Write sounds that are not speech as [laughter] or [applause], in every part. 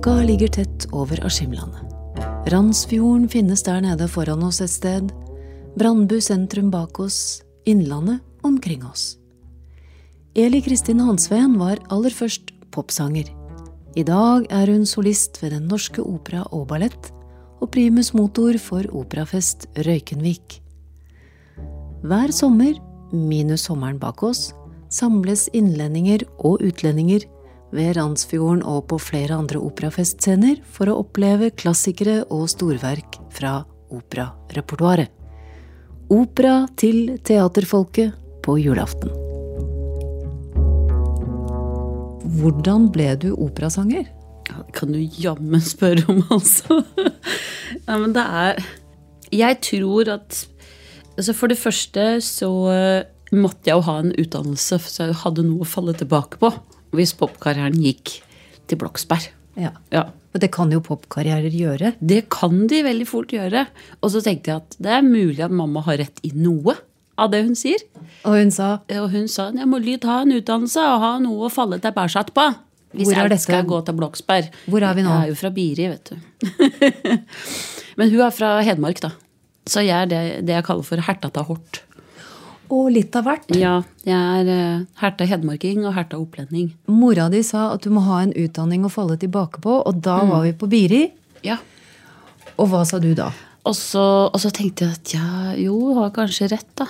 Tåka ligger tett over Askimlandet. Randsfjorden finnes der nede foran oss et sted, Brandbu sentrum bak oss, Innlandet omkring oss. Eli Kristin Hansveen var aller først popsanger. I dag er hun solist ved Den Norske Opera og Ballett og primus motor for Operafest Røykenvik. Hver sommer, minus sommeren bak oss, samles innlendinger og utlendinger ved Randsfjorden og på flere andre operafestscener for å oppleve klassikere og storverk fra operarepertoaret. Opera til teaterfolket på julaften. Hvordan ble du operasanger? Det kan du jammen spørre om, altså. [laughs] ja, men det er Jeg tror at altså For det første så måtte jeg jo ha en utdannelse, så jeg hadde noe å falle tilbake på hvis popkarrieren gikk til Bloksberg. Ja. Ja. Og det kan jo popkarrierer gjøre. Det kan de veldig fort gjøre. Og så tenkte jeg at det er mulig at mamma har rett i noe av det hun sier. Og hun sa Og hun sa jeg må lyd ha en utdannelse og ha noe å falle tilbake på. Hvis Hvor er jeg dette? skal gå til Bloksberg. Hvor er vi nå? Jeg er jo fra Biri, vet du. [laughs] Men hun er fra Hedmark, da. Så jeg er det, det jeg kaller for hertata hort. Og litt av hvert. Ja, jeg er uh, herta hedmarking og herta opplending. Mora di sa at du må ha en utdanning å falle tilbake på, og da var vi på Biri. Ja. Og hva sa du da? Og så, og så tenkte jeg at ja, jo, har kanskje rett, da.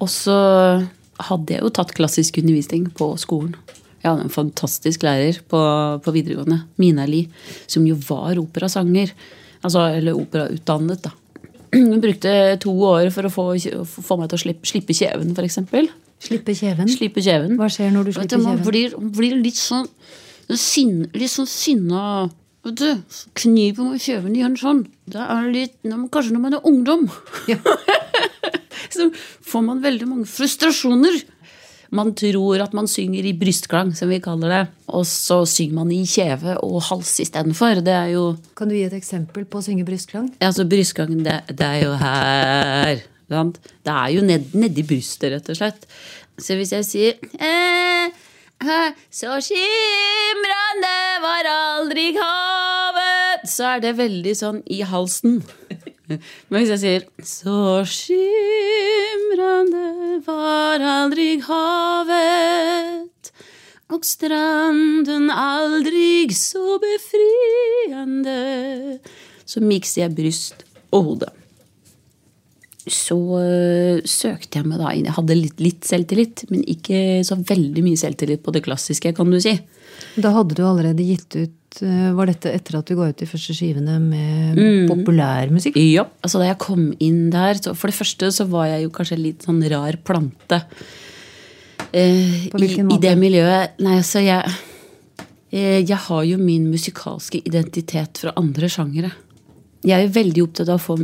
Og så hadde jeg jo tatt klassisk undervisning på skolen. Jeg hadde en fantastisk lærer på, på videregående, Mina Li, som jo var operasanger. Altså, eller operautdannet, da. Hun brukte to år for å få, få meg til å slippe, slippe kjeven, f.eks. Slippe kjeven? Slippe kjeven. Hva skjer når du slipper kjeven? man blir litt sånn sin, Litt sånn sinna Vet du, med kjeven gjør sånn. Det er litt, kanskje når man er ungdom. Ja. [laughs] så får man veldig mange frustrasjoner. Man tror at man synger i brystklang, som vi kaller det. Og så synger man i kjeve og hals istedenfor. Det er jo Kan du gi et eksempel på å synge brystklang? Ja, Altså, brystklangen, det, det er jo her. Sant? Det er jo ned, nedi brystet, rett og slett. Så hvis jeg sier eh, eh, Så skimrende var aldri havet Så er det veldig sånn i halsen. Men hvis jeg sier Så skimrande var aldrig havet og stranden aldrig så befriende Så mikser jeg bryst og hode. Så øh, søkte jeg meg da inn. Jeg hadde litt, litt selvtillit, men ikke så veldig mye selvtillit på det klassiske, kan du si. Da hadde du allerede gitt ut eh, Var dette etter at du ga ut de første skivene med populærmusikk? Ja, altså Da jeg kom inn der så For det første så var jeg jo kanskje litt sånn rar plante. Eh, På hvilken i, I det miljøet Nei, altså jeg eh, Jeg har jo min musikalske identitet fra andre sjangere. Jeg er jo veldig opptatt av å få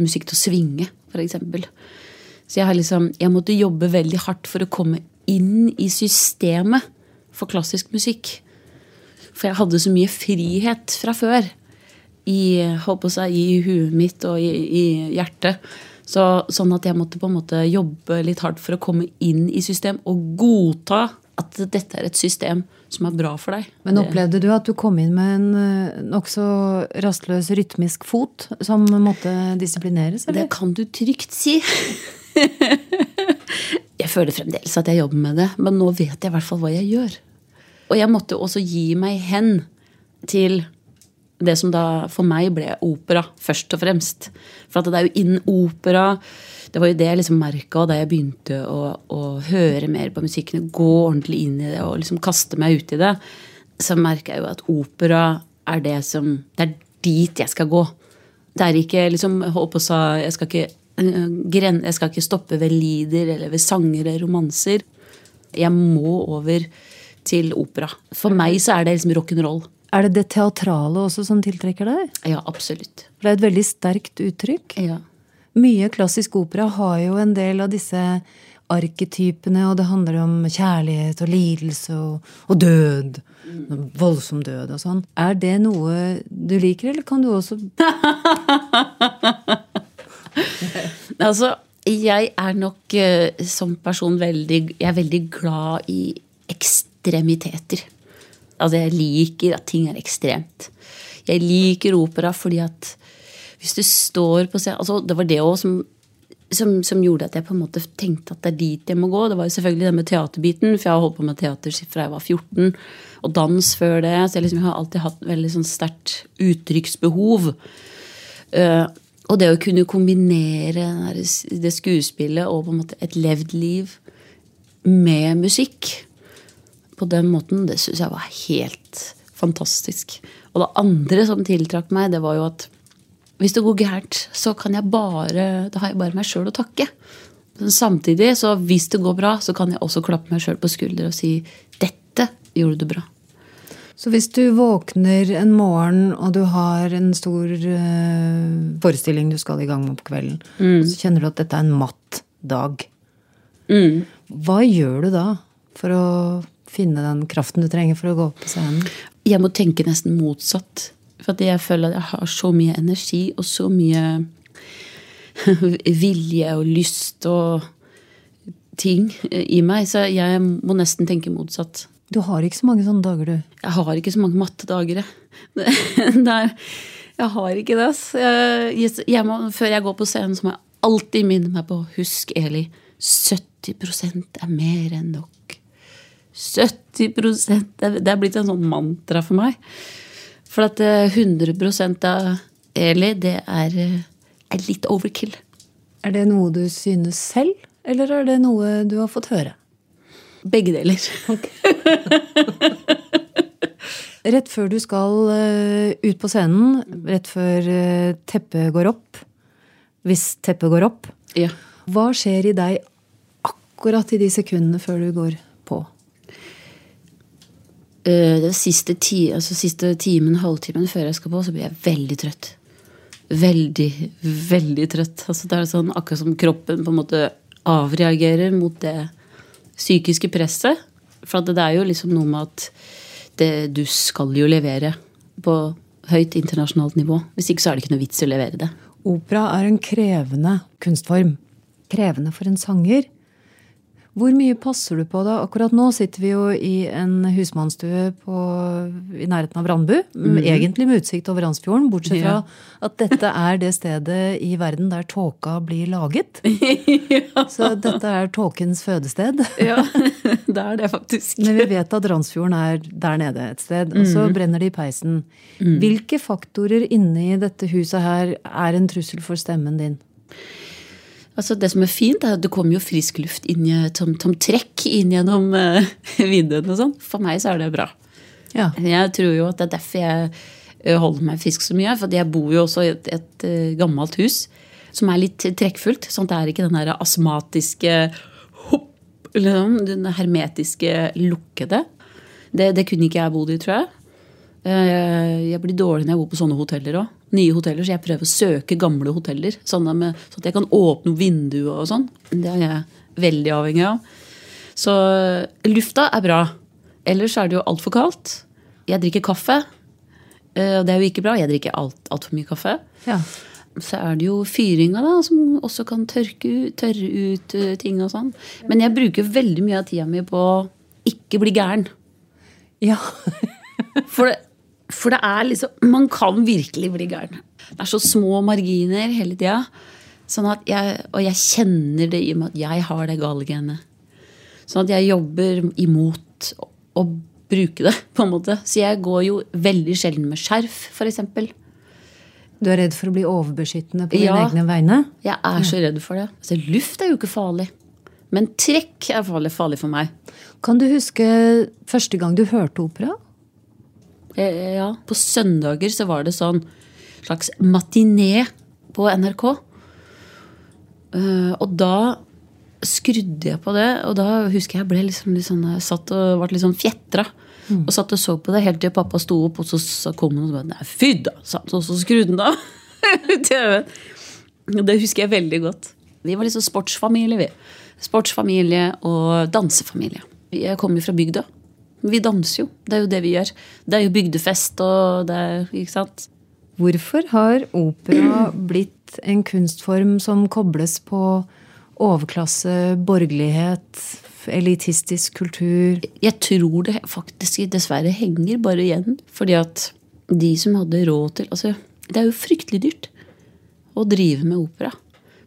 musikk til å svinge, f.eks. Så jeg har liksom Jeg måtte jobbe veldig hardt for å komme inn i systemet for klassisk musikk. For jeg hadde så mye frihet fra før i, holdt seg, i huet mitt og i, i hjertet. Så, sånn at jeg måtte på en måte jobbe litt hardt for å komme inn i system og godta at dette er et system som er bra for deg. Men opplevde du at du kom inn med en eh, nokså rastløs rytmisk fot som måtte disiplineres? Eller? Det kan du trygt si. [laughs] jeg føler fremdeles at jeg jobber med det, men nå vet jeg i hvert fall hva jeg gjør. Og jeg måtte også gi meg hen til det som da for meg ble opera, først og fremst. For at det er jo innen opera Det var jo det jeg liksom merka da jeg begynte å, å høre mer på musikken, gå ordentlig inn i det og liksom kaste meg ut i det. Så merka jeg jo at opera er det som Det er dit jeg skal gå. Det er ikke liksom jeg skal ikke øh, jeg skal ikke stoppe ved lider eller ved sanger eller romanser. Jeg må over til opera. For meg så er det liksom rock'n'roll. Er det det teatrale også som tiltrekker deg? Ja, absolutt. For det er et veldig sterkt uttrykk. Ja. Mye klassisk opera har jo en del av disse arketypene, og det handler om kjærlighet og lidelse og, og død. Voldsom død og sånn. Er det noe du liker, eller kan du også [laughs] Altså, jeg er nok eh, som person veldig Jeg er veldig glad i ekstremiteter. Altså, jeg liker at ting er ekstremt. Jeg liker opera fordi at hvis du står på scenen altså, Det var det òg som, som, som, gjorde at jeg på en måte tenkte at det er dit jeg må gå. Det var jo selvfølgelig det med teaterbiten, for jeg har holdt på med teater fra jeg var 14. Og dans før det. Så jeg, liksom, jeg har alltid hatt veldig sånn sterkt uttrykksbehov. Uh, og det å kunne kombinere det skuespillet og på en måte et levd liv med musikk på den måten, det syns jeg var helt fantastisk. Og det andre som tiltrakk meg, det var jo at hvis det går gærent, så kan jeg bare, da har jeg bare meg sjøl å takke. Men samtidig, så hvis det går bra, så kan jeg også klappe meg sjøl på skulderen og si 'dette gjorde du bra'. Så hvis du våkner en morgen og du har en stor uh, forestilling du skal i gang med på kvelden, mm. så kjenner du at dette er en matt dag. Mm. Hva gjør du da for å finne den kraften du trenger for å gå opp på scenen? Jeg må tenke nesten motsatt. For jeg føler at jeg har så mye energi og så mye [laughs] vilje og lyst og ting i meg. Så jeg må nesten tenke motsatt. Du har ikke så mange sånne dager, du? Jeg har ikke så mange mattedager, jeg. [laughs] jeg har ikke det. Jeg, jeg må, før jeg går på scenen, så må jeg alltid minne meg på Husk, Eli. 70% er mer enn nok. 70% Det er blitt en sånn mantra for meg. For at 100 eh, av Eli, det er, eh, er litt overkill. Er det noe du synes selv, eller er det noe du har fått høre? Begge deler. [laughs] Rett før du skal uh, ut på scenen, rett før teppet går opp, hvis teppet går opp, ja. hva skjer i deg akkurat i de sekundene før du går Uh, det siste, ti, altså siste timen, halvtimen før jeg skal på, så blir jeg veldig trøtt. Veldig, veldig trøtt. Altså, det er sånn akkurat som kroppen på en måte avreagerer mot det psykiske presset. For det er jo liksom noe med at det, du skal jo levere på høyt internasjonalt nivå. Hvis ikke så er det ikke noe vits i å levere det. Opera er en krevende kunstform. Krevende for en sanger. Hvor mye passer du på da? Akkurat nå sitter vi jo i en husmannsstue på, i nærheten av Brandbu. Mm. Egentlig med utsikt over Randsfjorden, bortsett fra ja. at dette er det stedet i verden der tåka blir laget. [laughs] ja. Så dette er tåkens fødested. [laughs] ja, [laughs] det er det faktisk. Men vi vet at Randsfjorden er der nede et sted, og så mm. brenner det i peisen. Mm. Hvilke faktorer inni dette huset her er en trussel for stemmen din? Altså Det som er fint, er at det kommer jo frisk luft inn, som, trekk inn gjennom [laughs] uh, vinduene og sånn. For meg så er det bra. Ja. Jeg tror jo at det er derfor jeg eh, holder meg frisk så mye. For jeg bor jo også i et, et uh, gammelt hus som er litt trekkfullt. Sånn at det er ikke den der astmatiske hopp, liksom, den hermetiske lukkede. Det, det kunne ikke jeg bodd i, tror jeg. Jeg blir dårlig når jeg bor på sånne hoteller òg nye hoteller, så jeg prøver å søke gamle hoteller. Sånn at jeg kan åpne vinduet og sånn. Det er jeg veldig avhengig av. Så lufta er bra. Ellers er det jo altfor kaldt. Jeg drikker kaffe. Eh, og det er jo ikke bra. Jeg drikker altfor alt mye kaffe. Ja. Så er det jo fyringa, da, som også kan tørke ut, tørre ut eh, ting og sånn. Men jeg bruker veldig mye av tida mi på å ikke bli gæren. Ja. For det, for det er liksom Man kan virkelig bli gæren. Det er så små marginer hele tida. Sånn og jeg kjenner det i og med at jeg har det gale genet. Sånn at jeg jobber imot å bruke det, på en måte. Så jeg går jo veldig sjelden med skjerf, f.eks. Du er redd for å bli overbeskyttende på ja, dine egne vegne? Jeg er så redd for det. Altså, luft er jo ikke farlig. Men trekk er farlig, farlig for meg. Kan du huske første gang du hørte opera? Eh, ja, på søndager så var det sånn slags matiné på NRK. Eh, og da skrudde jeg på det, og da husker jeg ble liksom litt sånn, jeg satt og ble litt sånn fjetra. Mm. Og satt og så på det helt til pappa sto opp, og så kom han og sa Nei, fy da! Og så skrudde han av [laughs] TV-en. Det husker jeg veldig godt. Vi var liksom sportsfamilie, vi. Sportsfamilie og dansefamilie. Jeg kommer jo fra bygda. Vi danser jo. Det er jo det vi gjør. Det er jo bygdefest og det er Ikke sant? Hvorfor har opera [clears throat] blitt en kunstform som kobles på overklasse, borgerlighet, elitistisk kultur. Jeg tror det faktisk dessverre henger bare igjen. Fordi at de som hadde råd til Altså, det er jo fryktelig dyrt å drive med opera.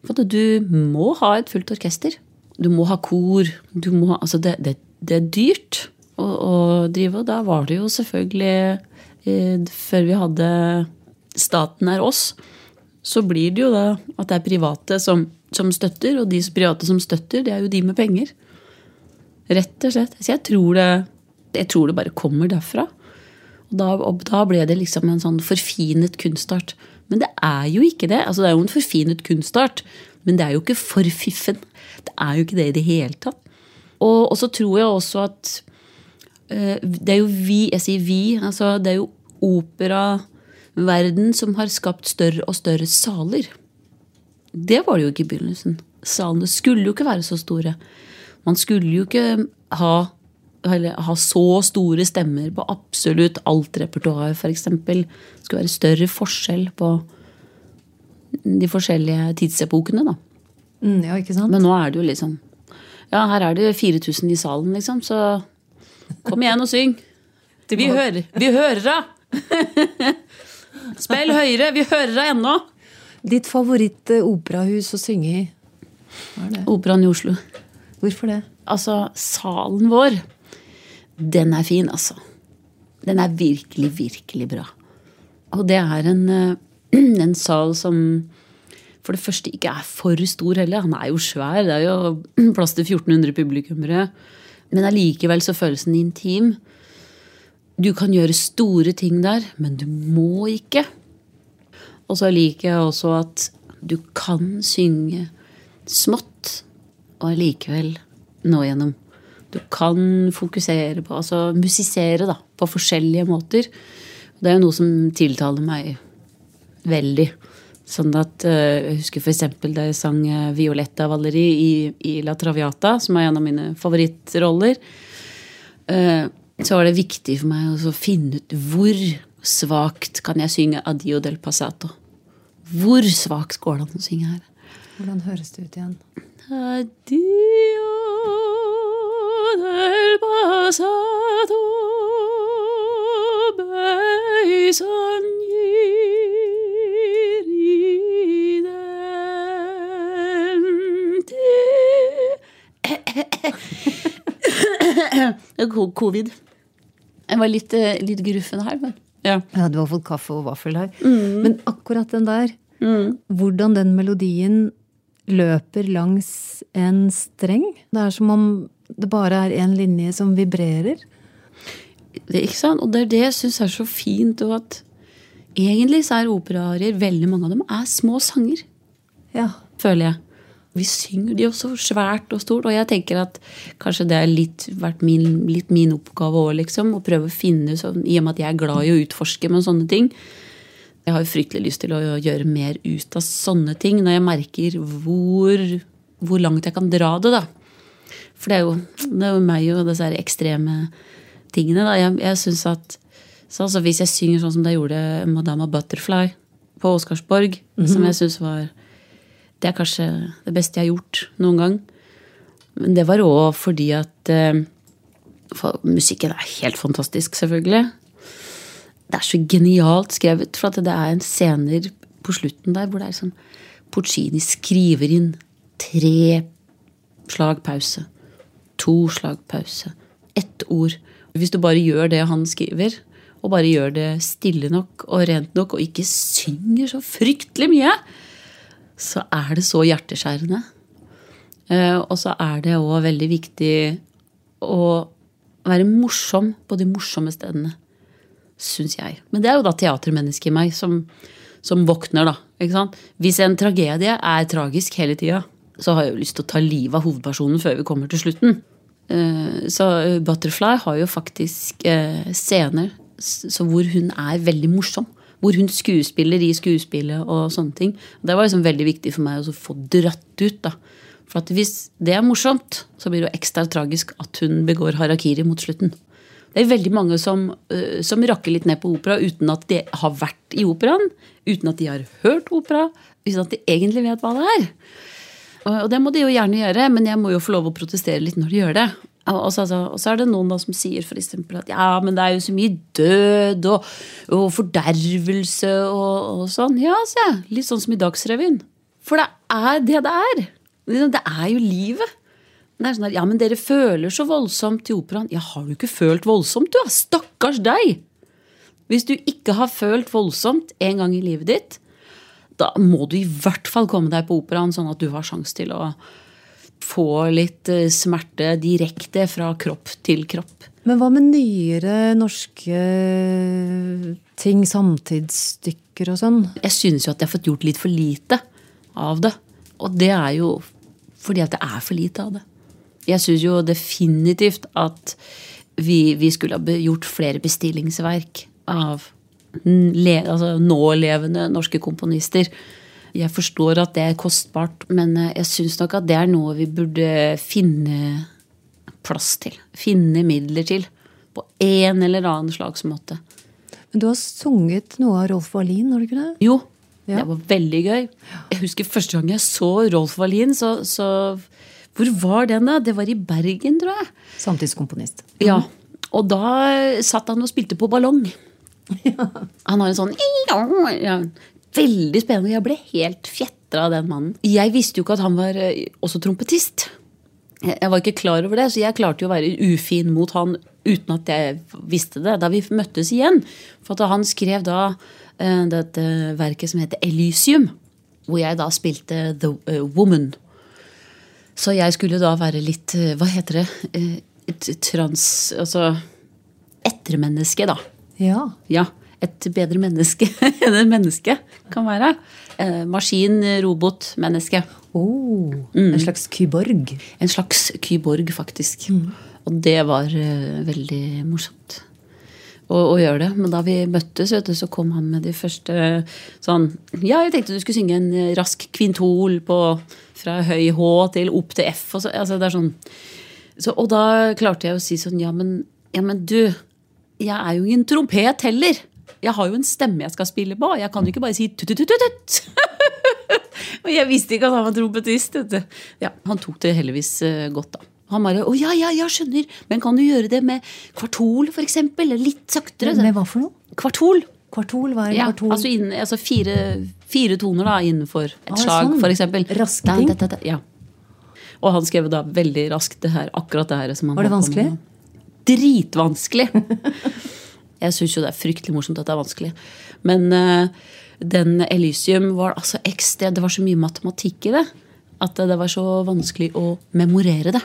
For du må ha et fullt orkester. Du må ha kor. Du må ha, altså det, det, det er dyrt å, å, drive, og da var det jo selvfølgelig eh, Før vi hadde staten er oss, så blir det jo da at det er private som, som støtter, og de private som støtter, det er jo de med penger. Rett og slett. Så jeg tror det, jeg tror det bare kommer derfra. Og da, og da, ble det liksom en sånn forfinet kunstart. Men det er jo ikke det. Altså, det er jo en forfinet kunstart, men det er jo ikke for fiffen. Det er jo ikke det i det hele tatt. Og, og så tror jeg også at Det er jo vi, jeg sier vi, altså det er jo operaverden som har skapt større og større saler. Det var det jo ikke i begynnelsen. Salene skulle jo ikke være så store. Man skulle jo ikke ha, ha så store stemmer på absolutt alt repertoar, f.eks. Det skulle være større forskjell på de forskjellige tidsepokene, da. Mm, ja? Men nå er det jo liksom Ja, her er det 4000 i salen, liksom, så kom igjen og syng. Vi hører, vi hører deg! Spill høyere! Vi hører deg ennå! Ditt favoritt-operahus å synge i? Er? Operaen i Oslo. Hvorfor det? Altså, salen vår, den er fin, altså. Den er virkelig, virkelig bra. Og det er en, [clears throat] en sal som for det første ikke er for stor heller. Han er jo svær, det er jo [clears throat] plass til 1400 publikummere. Men allikevel så føles den intim. Du kan gjøre store ting der, men du må ikke. Og så liker jeg også at du kan synge smått og allikevel nå gjennom. Du kan fokusere på, altså musisere, da, på forskjellige måter. Det er jo noe som tiltaler meg veldig. Sånn at uh, Jeg husker f.eks. da jeg sang uh, Violetta Valeri i, i, La Traviata, som er en av mine favorittroller. Uh, så var det viktig for meg å finne ut hvor svakt kan jeg synge Adio del Passato. Hvor svakt går det an å synge her? Hvordan høres det ut igjen? Adio del Passato [laughs] Covid. Jeg var litt, eh, litt gruffen her, men ja. ja. Du har fått kaffe og vaffel her. Mm. Men akkurat den der, mm. hvordan den melodien løper langs en streng Det er som om det bare er én linje som vibrerer. Det, ikke sant? Og det er det jeg syns er så fint. Og at egentlig så er operaarier, veldig mange av dem, er små sanger. Ja. Føler jeg vi synger de også svært og stort. Og jeg tenker at kanskje det har litt, vært min, litt min oppgave òg, liksom. Å prøve å finne sånn, I og med at jeg er glad i å utforske med sånne ting. Jeg har jo fryktelig lyst til å gjøre mer ut av sånne ting når jeg merker hvor, hvor langt jeg kan dra det, da. For det er jo, det er jo meg og disse ekstreme tingene. da. Jeg, jeg synes at så altså Hvis jeg synger sånn som jeg gjorde Madama Butterfly på Oscarsborg, mm -hmm. som jeg syns var det er kanskje det beste jeg har gjort noen gang. Men det var òg fordi at uh, Musikken er helt fantastisk, selvfølgelig. Det er så genialt skrevet, for det er en scener på slutten der hvor det er sånn Porcini skriver inn tre slag pause. To slag pause. Ett ord. Hvis du bare gjør det han skriver, og bare gjør det stille nok og rent nok, og ikke synger så fryktelig mye, så er det så hjerteskjærende. Eh, og så er det òg veldig viktig å være morsom på de morsomme stedene. Syns jeg. Men det er jo da teatermennesket i meg som, som våkner, da. Hvis en tragedie er tragisk hele tida, så har jeg jo lyst til å ta livet av hovedpersonen før vi kommer til slutten. Eh, så Butterfly har jo faktisk eh, scener hvor hun er veldig morsom hvor hun skuespiller i skuespillet og sånne ting. Det var liksom veldig viktig for meg å få dratt ut. da. For hvis det er morsomt, så blir det jo ekstra tragisk at hun begår harakiri mot slutten. Det er veldig mange som, uh, som rakker litt ned på opera uten at de har vært i operaen. Uten at de har hørt opera. Uten at de egentlig vet hva det er. Og det må de jo gjerne gjøre, men jeg må jo få lov å protestere litt når de gjør det. Og så, altså, er det noen da som sier eksempel at ja, men det er jo så mye død og, og fordervelse og, og sånn. Ja, se. Litt sånn som i Dagsrevyen. For det er det det er. Det er jo livet. Det er sånn at, ja, men dere føler så voldsomt i operaen. Ja, har du ikke følt voldsomt, du? Stakkars deg! Hvis du ikke har følt voldsomt en gang i livet ditt, da må du i hvert fall komme deg på operaen, sånn at du har sjanse til å få litt eh, smerte direkte fra kropp til kropp. Men hva med nyere norske ting, samtidsstykker og sånn? Jeg synes jo at jeg har fått gjort litt for lite av det. Og det er jo fordi at det er for lite av det. Jeg syns jo definitivt at vi, vi, skulle ha gjort flere bestillingsverk av le, altså nålevende norske komponister. Jeg forstår at det er kostbart, men eh, jeg syns nok at det er noe vi burde finne plass til. Finne midler til. På en eller annen slags måte. Men du har sunget noe av Rolf Wallin, har du ikke det? Jo. Ja. Det var veldig gøy. Jeg husker første gang jeg så Rolf Wallin, så, så Hvor var den, da? Det var i Bergen, tror jeg. Samtidskomponist. Ja. Og da satt han og spilte på ballong. [laughs] Ja. Han har en sånn ja, Veldig spennende. Jeg ble helt fjetra av den mannen. Jeg visste jo ikke at han var eh, også trompetist. Jeg var ikke klar over det, så jeg klarte jo å være ufin mot han uten at jeg visste det da vi møttes igjen. For at han skrev da uh, dette verket som heter Elysium, hvor jeg da spilte The uh, Woman. Så jeg skulle da være litt Hva heter det? trans... Altså ettermenneske, da. Ja. ja. Et bedre menneske [laughs] enn et menneske kan være. Eh, maskin, robot, menneske. Oh, mm. En slags kyborg? En slags kyborg, faktisk. Mm. Og det var uh, veldig morsomt å, gjøre det. Men da vi møttes, du, så kom han med de første sånn Ja, jeg tenkte du skulle synge en rask kvintol på, fra høy H til opp til F. Og, så, altså, er sånn. Så, og da klarte jeg å si sånn Ja, men, ja, men du jeg er jo ingen trompet heller. Jeg har jo en stemme jeg skal spille på. Jeg kan jo ikke bare si tut-tut-tut. [laughs] Og jeg visste ikke at han var trompetist. Ja, han tok det heldigvis eh, godt, da. Han bare 'Å ja, ja, ja, skjønner. Men kan du gjøre det med kvartol, f.eks.? Litt saktere?' Med hva for noe? Kvartol. Kvartol, hva er ja, kvartol? Altså, inn, altså fire, fire, toner da, innenfor et ah, slag, sånn. f.eks. Raske ting? Ja. Og han skrev da veldig raskt det her, akkurat det her. Som han var det vanskelig? Dritvanskelig. [laughs] Jeg syns jo det er fryktelig morsomt at det er vanskelig. Men uh, den Elysium var altså ekstra Det var så mye matematikk i det at det var så vanskelig å memorere det.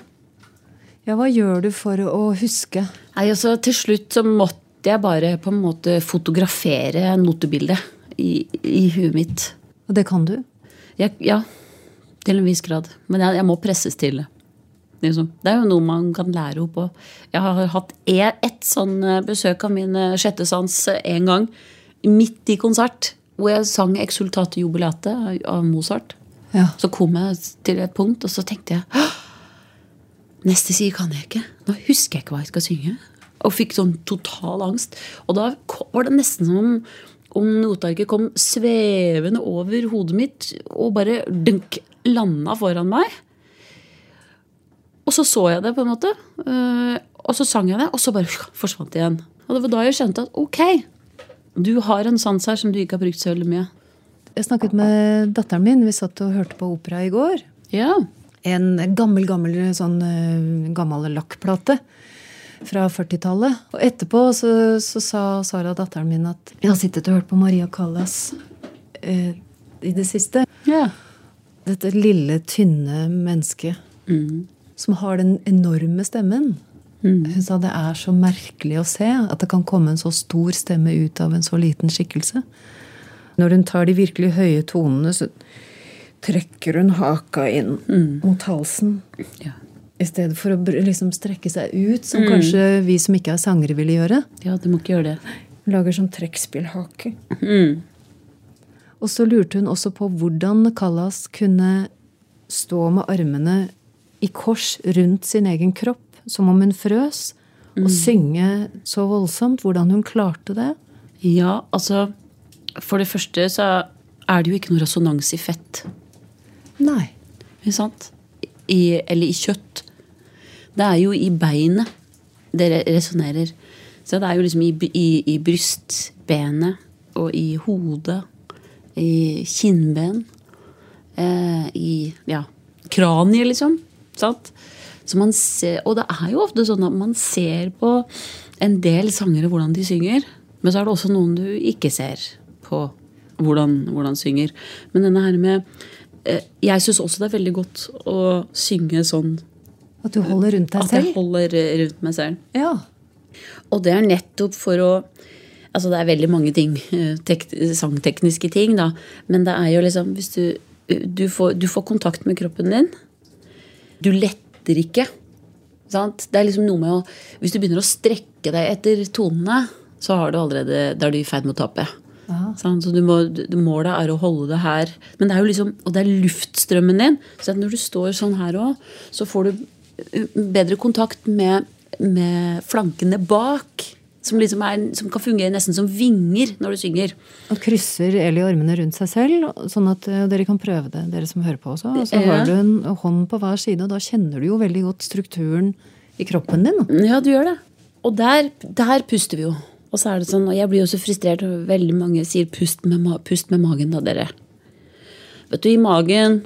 Ja, Hva gjør du for å huske? Nei, altså Til slutt så måtte jeg bare på en måte fotografere notebildet i, i huet mitt. Og det kan du? Jeg, ja, til en viss grad. Men jeg, jeg må presses til det. Liksom. Det er jo noe man kan lære opp på. Jeg har hatt ett sånn eh, besøk av min eh, sjette sans en gang. Midt i konsert, hvor jeg sang 'Exultate jubilate' av Mozart. Ja. Så kom jeg til et punkt, og så tenkte jeg Neste side kan jeg ikke. Nå husker jeg ikke hva jeg skal synge. Og fikk sånn total angst. Og da var det nesten som om, om notearket kom svevende over hodet mitt og bare dunk, landa foran meg. Og så så jeg det, på en måte. Eh, og så sang jeg det, og så bare [laughs] forsvant det igjen. Og det var da jeg skjønte at ok, du har en sans her som du ikke har brukt så veldig mye. Jeg snakket med datteren min. Vi satt og hørte på opera i går. Ja. En gammel, gammel sånn eh, gammel lakkplate fra 40-tallet. Og etterpå så, så, sa Sara, datteren min, at jeg har sittet og hørt på Maria Callas eh, i det siste. Ja. Dette lille, tynne mennesket. Mm som har den enorme stemmen. Mm. Hun sa det er så merkelig å se at det kan komme en så stor stemme ut av en så liten skikkelse. Når hun tar de virkelig høye tonene, så trekker hun haka inn mm. mot halsen. Ja. I stedet for å liksom strekke seg ut, som mm. kanskje vi som ikke er sangere, ville gjøre. Ja, du må ikke gjøre det. Hun lager sånn trekkspillhake. Mm. Og så lurte hun også på hvordan Callas kunne stå med armene i kors rundt sin egen kropp, som om hun frøs, og mm. synge så voldsomt. Hvordan hun klarte det. Ja, altså For det første så er det jo ikke noe resonans i fett. Nei. Ikke sant? I, eller i kjøtt. Det er jo i beinet det resonnerer. Så det er jo liksom i, i, i brystbenet og i hodet, i kinnben, eh, i ja, kraniet, liksom. Sant? Så man ser, og det er jo ofte sånn at man ser på en del sangere hvordan de synger. Men så er det også noen du ikke ser på hvordan, hvordan synger. Men denne her med eh, Jeg syns også det er veldig godt å synge sånn At du holder rundt deg At selv? jeg holder eh, rundt meg selv. Ja. Og det er nettopp for å Altså det er veldig mange ting, eh, tek, sangtekniske ting, da. Men det er jo liksom Hvis du, du, får, du får kontakt med kroppen din. Du letter ikke. Sant? Det er liksom noe med å Hvis du begynner å strekke deg etter tonene, så har du allerede, da er du i ferd med å tape. Så du må, du, målet er å holde det her. Men det er jo liksom, og det er luftstrømmen din. Så at når du står sånn her òg, så får du eh, bedre kontakt med, med flankene bak. Som, liksom er, som kan fungere nesten som vinger når du synger. Og krysser Eli armene rundt seg selv, sånn at eh, dere kan prøve det, dere som hører på også. Og så har du en hånd på hver side, og da kjenner du jo veldig godt strukturen i kroppen din. Ja, du gjør det. Og der, der puster vi jo. Og så er det sånn, og jeg blir jo så frustrert når veldig mange sier pust med, pust med magen, da, dere. Vet du, i magen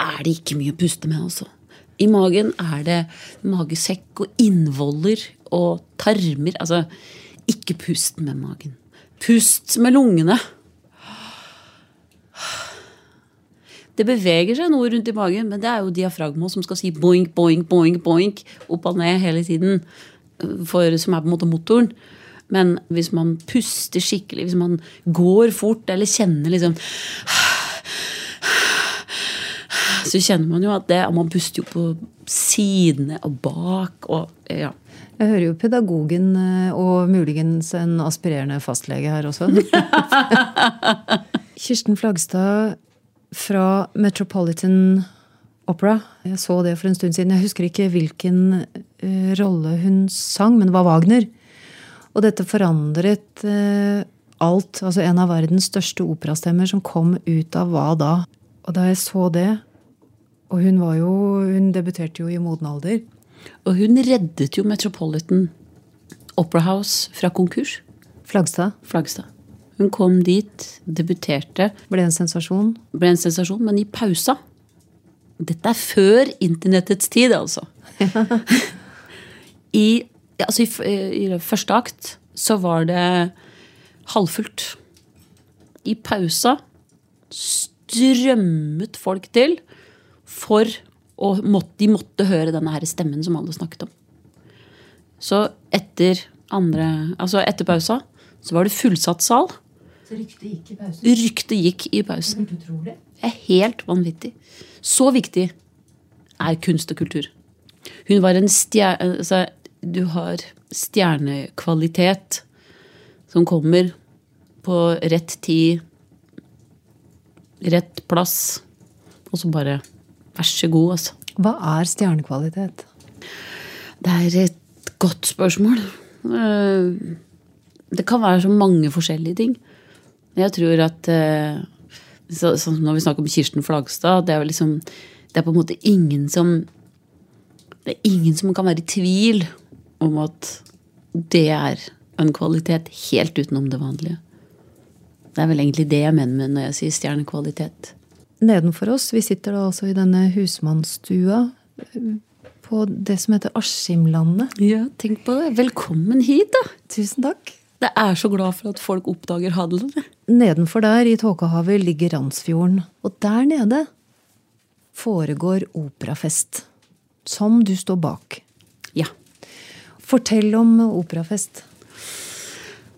er det ikke mye å puste med, altså. I magen er det magesekk og innvoller og tarmer. Altså, ikke pust med magen. Pust med lungene. Det beveger seg noe rundt i magen, men det er jo diafragma som skal si boink, boink, boink, boink opp og ned hele tiden. For, som er på en måte motoren. Men hvis man puster skikkelig, hvis man går fort eller kjenner liksom Så kjenner man jo at det, man puster jo på sidene og bak og ja. Jeg hører jo pedagogen eh, og muligens en aspirerende fastlege her også. [laughs] Kirsten Flagstad fra Metropolitan Opera. Jeg så det for en stund siden. Jeg husker ikke hvilken eh, rolle hun sang, men det var Wagner. Og dette forandret eh, alt. Altså en av verdens største operastemmer som kom ut av hva da? Og da jeg så det Og hun var jo Hun debuterte jo i moden alder. Og hun reddet jo Metropolitan Opera House fra konkurs. Flagstad Flagstad. Hun kom dit, debuterte, ble en sensasjon. ble en sensasjon, men i pausa Dette er før internettets tid, altså. [laughs] I, altså i, I første akt så var det halvfullt. I pausa strømmet folk til for å måtte, De måtte høre denne her stemmen som alle snakket om. Så etter andre Altså etter pausa så var det fullsatt sal. Så ryktet gikk i pausen. Ryktet gikk i pausen. Utrolig. Det er helt vanvittig. Så viktig er kunst og kultur. Hun var en stjerne altså, Du har stjernekvalitet som kommer på rett tid, rett plass, og så bare Vær så god, altså. Hva er stjernekvalitet? Det er et godt spørsmål. Eh, Det kan være så mange forskjellige ting. Jeg tror at eh, så, Sånn når vi snakker om Kirsten Flagstad, det er liksom Det er på en måte ingen som Det er ingen som kan være i tvil om at det er en kvalitet helt utenom det vanlige. Det er vel egentlig det jeg mener med når jeg sier stjernekvalitet. Nedenfor oss, vi sitter da altså i denne husmannsstua eh, på det som heter Askimlandet. Ja, tenk på det. Velkommen hit, da! Tusen takk. Det er så glad for at folk oppdager handelen. Nedenfor der, i Tåkehavet, ligger Randsfjorden. Og der nede foregår operafest. Som du står bak. Ja. Fortell om operafest.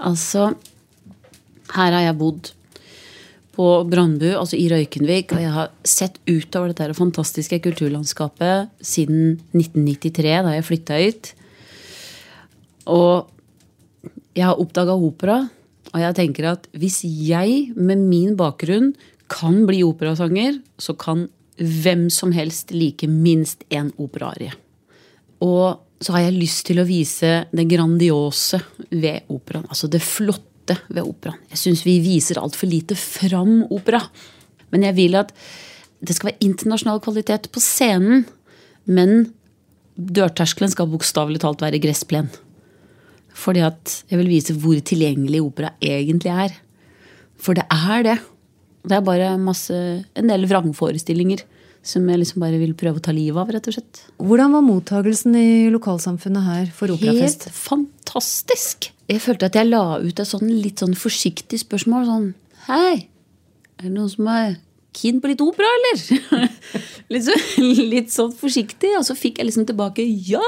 Altså, her har jeg bodd på Brandbu, altså i Røykenvik, og jeg har sett utover dette fantastiske kulturlandskapet siden 1993, da jeg flytta hit. Og jeg har oppdaga opera, og jeg tenker at hvis jeg med min bakgrunn kan bli operasanger, så kan hvem som helst like minst én operaarie. Og så har jeg lyst til å vise det grandiose ved operaen. Altså det flotte ved operaen. Jeg syns vi viser altfor lite fram opera. Men jeg vil at det skal være internasjonal kvalitet på scenen, men dørterskelen skal bokstavelig talt være gressplen. Fordi at jeg vil vise hvor tilgjengelig opera egentlig er. For det er det. Det er bare masse, en del vrangforestillinger som jeg liksom bare vil prøve å ta livet av, rett og slett. Hvordan var mottagelsen i lokalsamfunnet her for operafest? Helt fantastisk! Jeg følte at jeg la ut et sånn litt sånn forsiktig spørsmål. Sånn Hei, er det noen som er keen på litt opera, eller? [laughs] litt, så, litt sånn forsiktig. Og så fikk jeg liksom tilbake ja!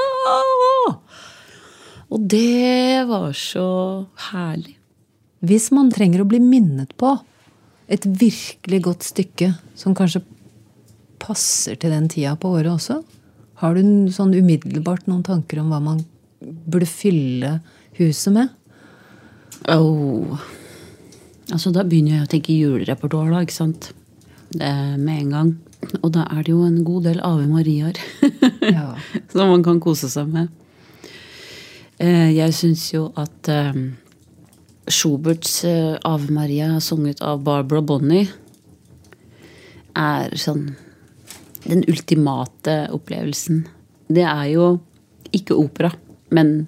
Og det var så herlig. Hvis man trenger å bli minnet på et virkelig godt stykke som kanskje passer til den tida på året også, har du sånn umiddelbart noen tanker om hva man burde fylle huset med? Oh. Altså, da begynner jeg å tenke julerepertoar, da, ikke sant. Det med en gang. Og da er det jo en god del Ave Mariaer [laughs] Ja. som man kan kose seg med. Eh, Jeg syns jo at eh, Schuberts eh, Ave Maria, sunget av Barbara Bonnie, er sånn den ultimate opplevelsen. Det er jo ikke opera, men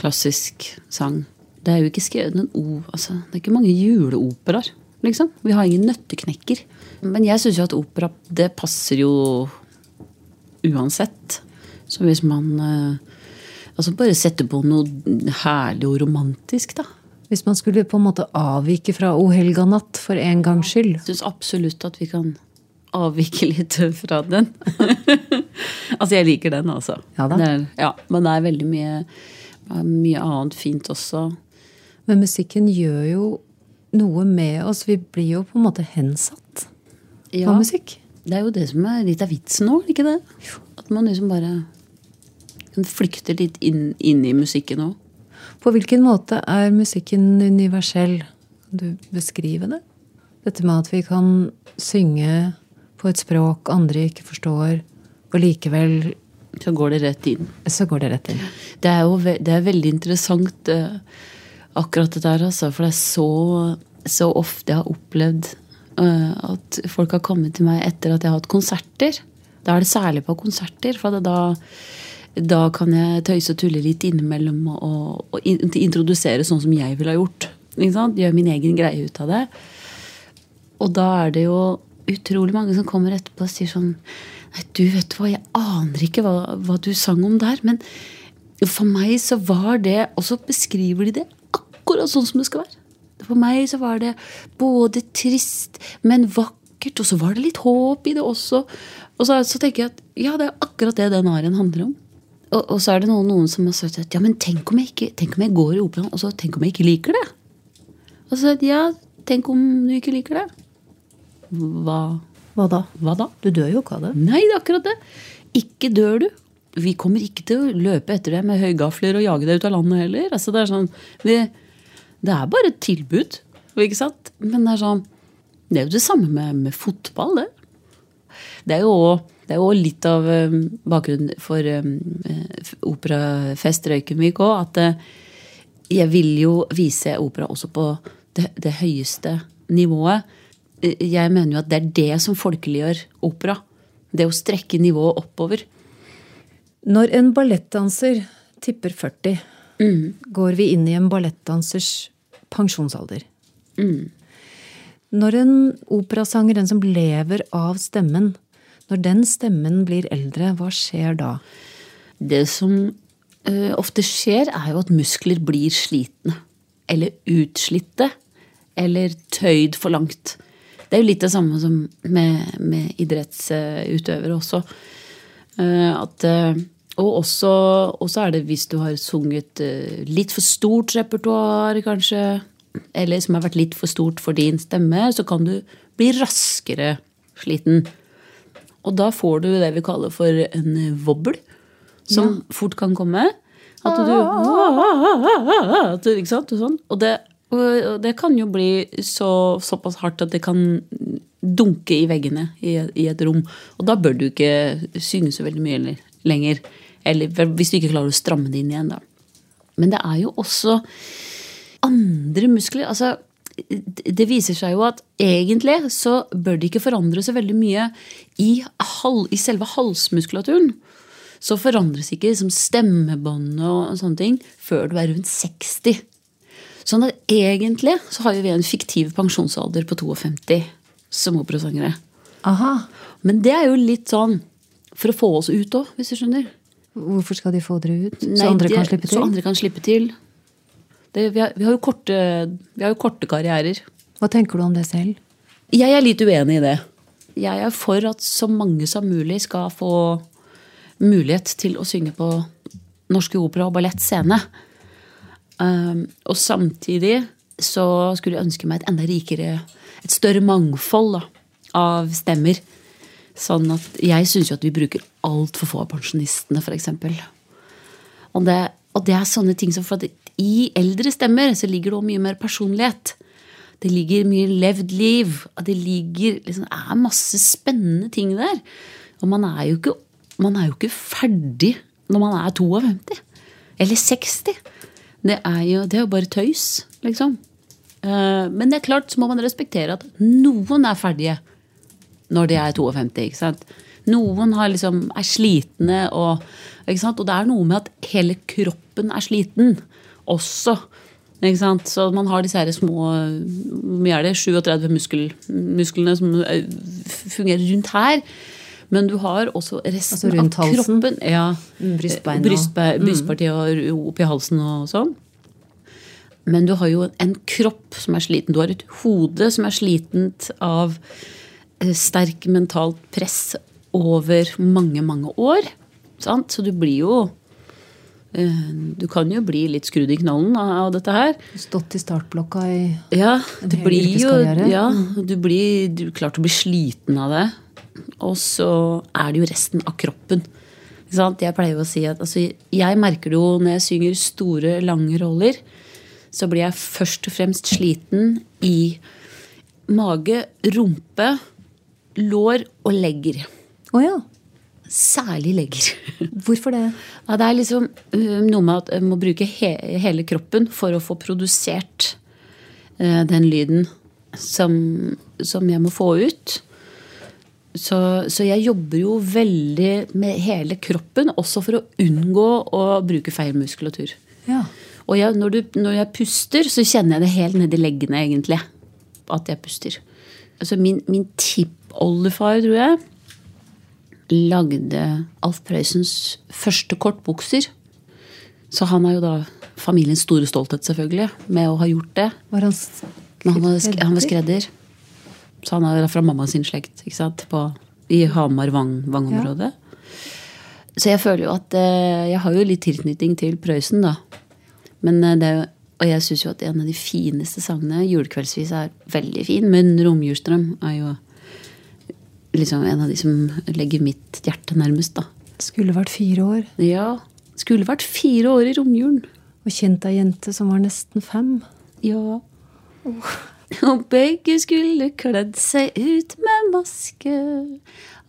klassisk sang. Det er jo ikke skrevet en o... Altså, det er ikke mange juleoperaer, liksom. Vi har ingen nøtteknekker. Men jeg syns jo at opera, det passer jo uansett. Så hvis man eh, Altså bare setter på noe herlig og romantisk, da. Hvis man skulle på en måte avvike fra O helga natt for en gangs skyld. Jeg syns absolutt at vi kan avvike litt fra den. [laughs] altså, jeg liker den, altså. Ja da. Er, ja, men det er veldig mye, mye annet fint også. Men musikken gjør jo noe med oss. Vi blir jo på en måte hensatt Ja, på musikk. det er jo det som er litt av vitsen nå, ikke det? At man liksom bare kan flykte litt inn, inn i musikken òg. På hvilken måte er musikken universell? Kan du beskrive det? Dette med at vi kan synge på et språk andre ikke forstår, og likevel Så går det rett inn. så går det rett inn. Det er jo ve det er veldig interessant, uh, akkurat det der, altså. For det er så, så ofte jeg har opplevd uh, at folk har kommet til meg etter at jeg har hatt konserter. Da er det særlig på konserter, for det da, da kan jeg tøyse og tulle litt innimellom og, og in introdusere sånn som jeg ville ha gjort. Gjøre min egen greie ut av det. Og da er det jo utrolig mange som kommer etterpå og sier sånn du vet hva, jeg aner ikke hva, hva du sang om der, men for meg så var det Og så beskriver de det akkurat sånn som det skal være. For meg så var det både trist, men vakkert, og så var det litt håp i det også. Og så, så tenker jeg at ja, det er akkurat det den arien handler om. Og, og så er det noen, noen som har sagt at ja, men tenk om jeg, ikke, tenk om jeg går i operaen, og så tenk om jeg ikke liker det. Og så ja, tenk om du ikke liker det. Hva, Hva da? hva da? Du dør jo ikke av det. Nei, det er akkurat det. Ikke dør du. Vi kommer ikke til å løpe etter deg med høygafler og jage deg ut av landet heller. Altså, det, er sånn, vi, det er bare et tilbud, ikke sant? Men det er sånn Det er jo det samme med, med fotball, det. Det er jo òg det er jo litt av um, bakgrunnen for um, eh, Operafest Røykenvik òg, at eh, jeg vil jo vise opera også på det, det høyeste nivået. Jeg mener jo at det er det som folkeliggjør opera. Det å strekke nivået oppover. Når en ballettdanser tipper 40, går vi inn i en ballettdansers pensjonsalder. Når en operasanger, den som lever av stemmen, når den stemmen blir eldre, hva skjer da? Det som eh, ofte skjer, er jo at muskler blir slitne. Eller utslitte. Eller tøyd for langt. Det er jo litt det samme som med, med idrettsutøvere også. Eh, at, eh, og også, også er det hvis du har sunget eh, litt for stort repertoar, kanskje, eller som har vært litt for stort for din stemme, så kan du bli raskere sliten. Og da får du det vi kaller for en wobbel, som fort kan komme. At du, [laughs] at du Ikke sant? Og Sånn. Og, det, og det kan jo bli så, såpass hardt at det kan dunke i veggene i, i et rom. Og da bør du ikke synge så veldig mye lenger. Eller hvis du ikke klarer å stramme det inn igjen, da. Men det er jo også andre muskler. Altså, det viser seg jo at egentlig så bør det ikke forandre seg veldig mye i, hal, i selve halsmuskulaturen. Så forandres ikke liksom, stemmebåndet og sånne ting før du er rundt 60. Sånn at egentlig så har vi en fiktiv pensjonsalder på 52 som operasangere. Aha. Men det er jo litt sånn for å få oss ut òg, hvis du skjønner. Hvorfor skal de få dere ut? Nei, så andre de, kan slippe til? Så andre kan slippe til. Det, vi, har, vi, har jo korte, vi har jo korte karrierer. Hva tenker du om det selv? Jeg er litt uenig i det. Jeg er for at så mange som mulig skal få mulighet til å synge på Norske Opera og Ballett Scene. Um, og samtidig så skulle jeg ønske meg et enda rikere, et større mangfold da, av stemmer. Sånn at jeg syns jo at vi bruker altfor få av pensjonistene, f.eks. Og, og det er sånne ting som for at i eldre stemmer så ligger det også mye mer personlighet. Det ligger mye levd liv. Det ligger, liksom, er masse spennende ting der. Og man er jo ikke, man er jo ikke ferdig når man er 52. Eller 60. Det er jo, det er jo bare tøys, liksom. Eh, Men det er klart så må man respektere at noen er ferdige når de er 52. ikke sant? Noen liksom, er slitne, og, og det er noe med at hele kroppen er sliten også. Ikke sant? Så man har disse her små hvor mye er det, 37 muskel, musklene som eh, fungerer rundt her. Men du har også resten Altså rundt av kroppen. Ja, Brystbein og- Brystbe, brystpartiet og opp i halsen og sånn. Men du har jo en kropp som er sliten. Du har et hode som er slitent av eh, sterk mentalt press over mange, mange år. Sant? Så du blir jo eh, Du kan jo bli litt skrudd i knollen av, av dette her. Stått i startblokka i Ja, En hel yrkeskarriere. ja, du blir du, klart du blir sliten av det. Og så er det jo resten av kroppen. Jeg pleier å si at altså, jeg merker det jo når jeg synger store, lange roller. Så blir jeg først og fremst sliten i mage, rumpe, lår og legger. Å ja. Særlig legger. [laughs] Hvorfor det? Ja, det er liksom uh, noe med at jeg må bruke he hele kroppen for å få produsert uh, den lyden som, som jeg må få ut. Så, så jeg jobber jo veldig med hele kroppen, også for å unngå å bruke feil muskulatur. Ja. Og jeg, når, du, når jeg puster, så kjenner jeg det helt nedi leggene, egentlig. At jeg puster. Altså min, min tippoldefar, tror jeg, lagde Alf Prøysens første kortbukser. Så han er jo da familiens store stolthet, selvfølgelig, med å ha gjort det. Var han skredder? han var, sk han var skredder? Så han er fra mamma sin slekt, ikke sant? På, i Hamar-Vang-området. Så jeg føler jo at eh, Jeg har jo litt tilknytning til Prøysen, da. Men eh, det er jo og jeg syns jo at en av de fineste sangene, julekveldsvis, er veldig fin. Men Romjulsdrøm er jo liksom en av de som legger mitt hjerte nærmest, da. Skulle vært fire år. Ja. Skulle vært fire år i romjulen. Og kjent ei jente som var nesten fem. Ja. [laughs] Og begge skulle kledd seg ut med maske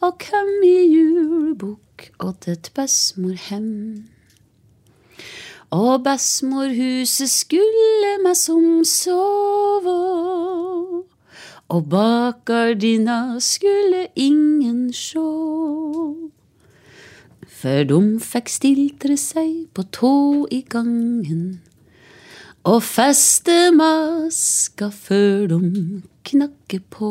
og kom i julebukk og til bestemorhem. Og bestemorhuset skulle meg som sove, og bak gardina skulle ingen sjå. For de fikk stiltre seg på tå i gangen og feste maska før de knakker på.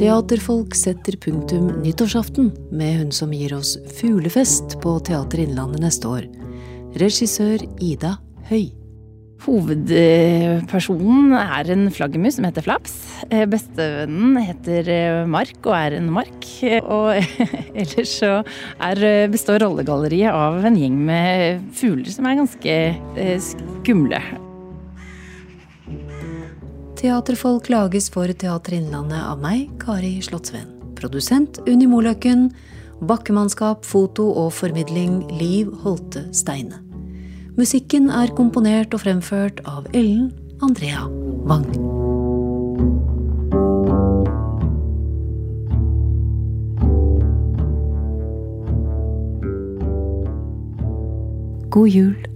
Teaterfolk setter punktum nyttårsaften med hun som gir oss fuglefest på Teater Innlandet neste år. Regissør Ida Høy. Hovedpersonen er en flaggermus som heter Flaps. Eh, Bestevennen heter eh, Mark og er en mark. Eh, Og [laughs] ellers så er, består rollegalleriet av en gjeng med fugler som er ganske skumle. Teaterfolk lages for Teater Innlandet av meg, Kari Slottsveen. Produsent Unni Moløkken. Bakkemannskap, foto og formidling Liv Holte Steine. Musikken er komponert og fremført av Ellen Andrea Wang. God jul.